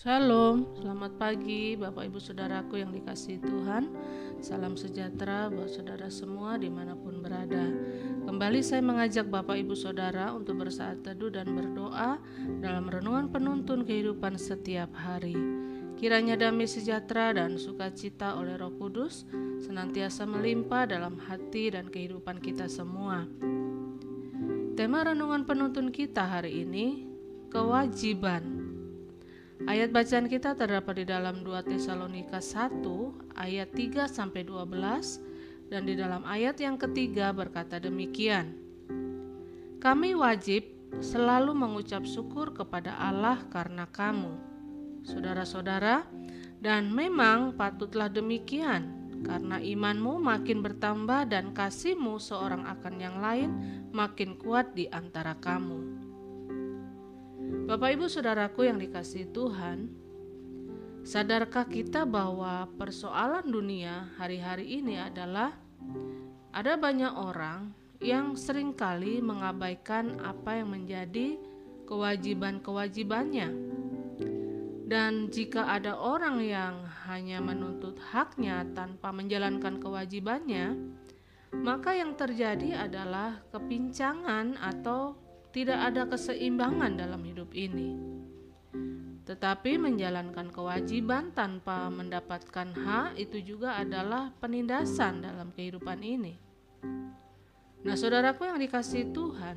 Shalom, selamat pagi Bapak Ibu Saudaraku yang dikasih Tuhan. Salam sejahtera buat saudara semua di mana pun berada. Kembali saya mengajak Bapak Ibu Saudara untuk bersaat teduh dan berdoa Dalam renungan penuntun kehidupan setiap hari. Kiranya damai sejahtera dan sukacita oleh roh kudus Senantiasa melimpah dalam hati dan kehidupan kita semua. Tema renungan penuntun kita hari ini Kewajiban Ayat bacaan kita terdapat di dalam 2 Tesalonika 1 ayat 3 sampai 12 dan di dalam ayat yang ketiga berkata demikian. Kami wajib selalu mengucap syukur kepada Allah karena kamu, saudara-saudara, dan memang patutlah demikian karena imanmu makin bertambah dan kasihmu seorang akan yang lain makin kuat di antara kamu. Bapak Ibu Saudaraku yang dikasih Tuhan, sadarkah kita bahwa persoalan dunia hari-hari ini adalah ada banyak orang yang sering kali mengabaikan apa yang menjadi kewajiban-kewajibannya. Dan jika ada orang yang hanya menuntut haknya tanpa menjalankan kewajibannya, maka yang terjadi adalah kepincangan atau tidak ada keseimbangan dalam hidup ini. Tetapi menjalankan kewajiban tanpa mendapatkan hak itu juga adalah penindasan dalam kehidupan ini. Nah, saudaraku yang dikasih Tuhan,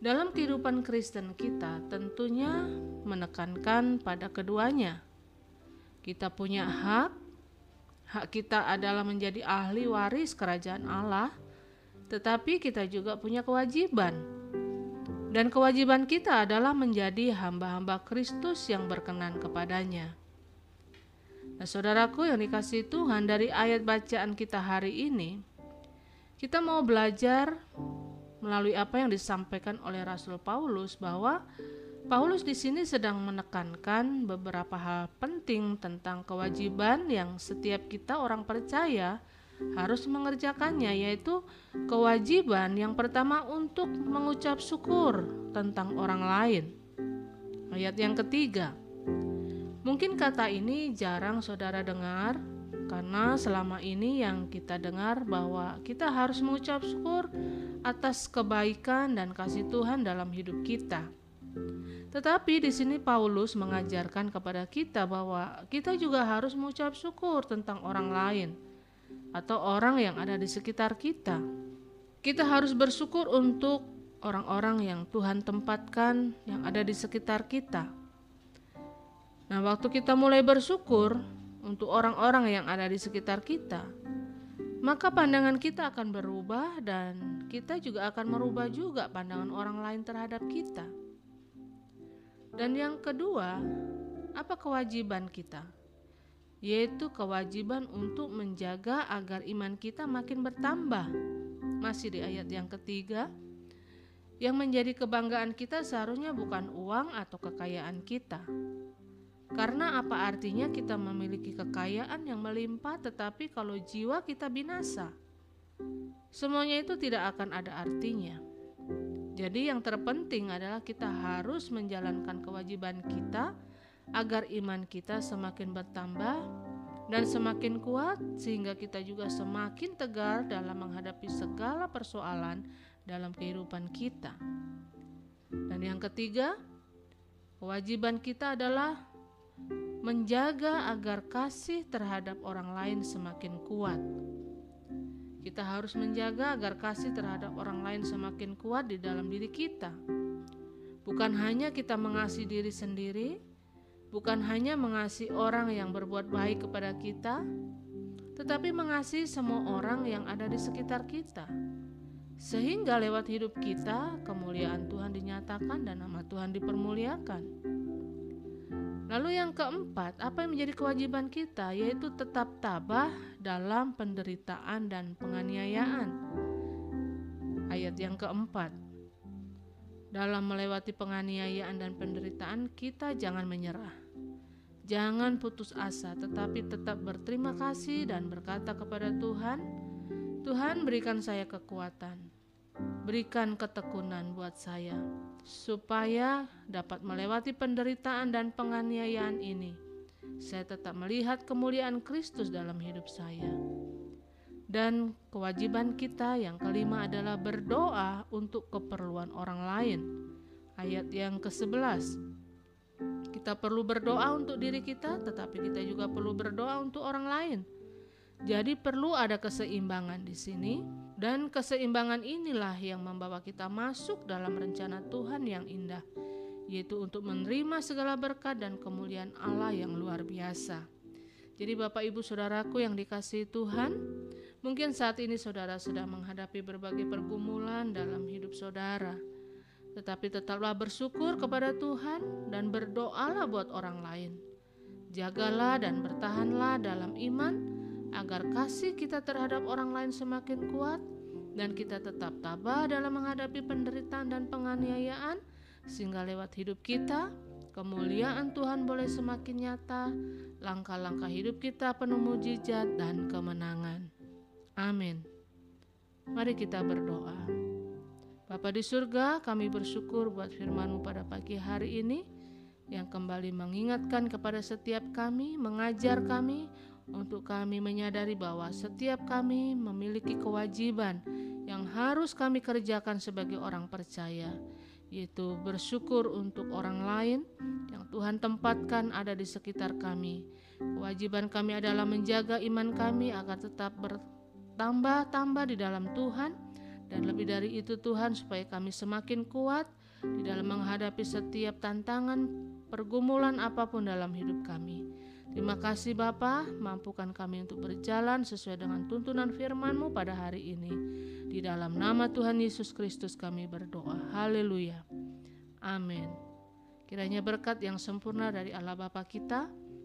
dalam kehidupan Kristen kita tentunya menekankan pada keduanya. Kita punya hak, hak kita adalah menjadi ahli waris kerajaan Allah, tetapi kita juga punya kewajiban dan kewajiban kita adalah menjadi hamba-hamba Kristus yang berkenan kepadanya. Nah, saudaraku yang dikasih Tuhan dari ayat bacaan kita hari ini, kita mau belajar melalui apa yang disampaikan oleh Rasul Paulus bahwa Paulus di sini sedang menekankan beberapa hal penting tentang kewajiban yang setiap kita orang percaya harus mengerjakannya yaitu kewajiban yang pertama untuk mengucap syukur tentang orang lain. Ayat yang ketiga. Mungkin kata ini jarang saudara dengar karena selama ini yang kita dengar bahwa kita harus mengucap syukur atas kebaikan dan kasih Tuhan dalam hidup kita. Tetapi di sini Paulus mengajarkan kepada kita bahwa kita juga harus mengucap syukur tentang orang lain atau orang yang ada di sekitar kita. Kita harus bersyukur untuk orang-orang yang Tuhan tempatkan yang ada di sekitar kita. Nah, waktu kita mulai bersyukur untuk orang-orang yang ada di sekitar kita, maka pandangan kita akan berubah dan kita juga akan merubah juga pandangan orang lain terhadap kita. Dan yang kedua, apa kewajiban kita? Yaitu kewajiban untuk menjaga agar iman kita makin bertambah. Masih di ayat yang ketiga, yang menjadi kebanggaan kita seharusnya bukan uang atau kekayaan kita. Karena apa artinya kita memiliki kekayaan yang melimpah tetapi kalau jiwa kita binasa? Semuanya itu tidak akan ada artinya. Jadi yang terpenting adalah kita harus menjalankan kewajiban kita agar iman kita semakin bertambah dan semakin kuat, sehingga kita juga semakin tegar dalam menghadapi segala persoalan dalam kehidupan kita. Dan yang ketiga, kewajiban kita adalah menjaga agar kasih terhadap orang lain semakin kuat. Kita harus menjaga agar kasih terhadap orang lain semakin kuat di dalam diri kita. Bukan hanya kita mengasihi diri sendiri, bukan hanya mengasihi orang yang berbuat baik kepada kita, tetapi mengasihi semua orang yang ada di sekitar kita. Sehingga lewat hidup kita, kemuliaan Tuhan dinyatakan dan nama Tuhan dipermuliakan. Lalu yang keempat, apa yang menjadi kewajiban kita yaitu tetap tabah dalam penderitaan dan penganiayaan. Ayat yang keempat, dalam melewati penganiayaan dan penderitaan, kita jangan menyerah. Jangan putus asa, tetapi tetap berterima kasih dan berkata kepada Tuhan, "Tuhan, berikan saya kekuatan, berikan ketekunan buat saya, supaya dapat melewati penderitaan dan penganiayaan ini. Saya tetap melihat kemuliaan Kristus dalam hidup saya. Dan kewajiban kita yang kelima adalah berdoa untuk keperluan orang lain. Ayat yang ke-11. Kita perlu berdoa untuk diri kita, tetapi kita juga perlu berdoa untuk orang lain. Jadi perlu ada keseimbangan di sini dan keseimbangan inilah yang membawa kita masuk dalam rencana Tuhan yang indah, yaitu untuk menerima segala berkat dan kemuliaan Allah yang luar biasa. Jadi Bapak Ibu Saudaraku yang dikasihi Tuhan, mungkin saat ini saudara sedang menghadapi berbagai pergumulan dalam hidup saudara. Tetapi tetaplah bersyukur kepada Tuhan dan berdoalah buat orang lain. Jagalah dan bertahanlah dalam iman agar kasih kita terhadap orang lain semakin kuat dan kita tetap tabah dalam menghadapi penderitaan dan penganiayaan sehingga lewat hidup kita kemuliaan Tuhan boleh semakin nyata, langkah-langkah hidup kita penuh mujizat dan kemenangan. Amin. Mari kita berdoa. Bapa di surga, kami bersyukur buat firman-Mu pada pagi hari ini yang kembali mengingatkan kepada setiap kami, mengajar kami untuk kami menyadari bahwa setiap kami memiliki kewajiban yang harus kami kerjakan sebagai orang percaya, yaitu bersyukur untuk orang lain yang Tuhan tempatkan ada di sekitar kami. Kewajiban kami adalah menjaga iman kami agar tetap bertambah-tambah di dalam Tuhan, dan lebih dari itu, Tuhan, supaya kami semakin kuat di dalam menghadapi setiap tantangan, pergumulan apa pun dalam hidup kami. Terima kasih Bapa, mampukan kami untuk berjalan sesuai dengan tuntunan firman-Mu pada hari ini. Di dalam nama Tuhan Yesus Kristus kami berdoa. Haleluya. Amin. Kiranya berkat yang sempurna dari Allah Bapa kita,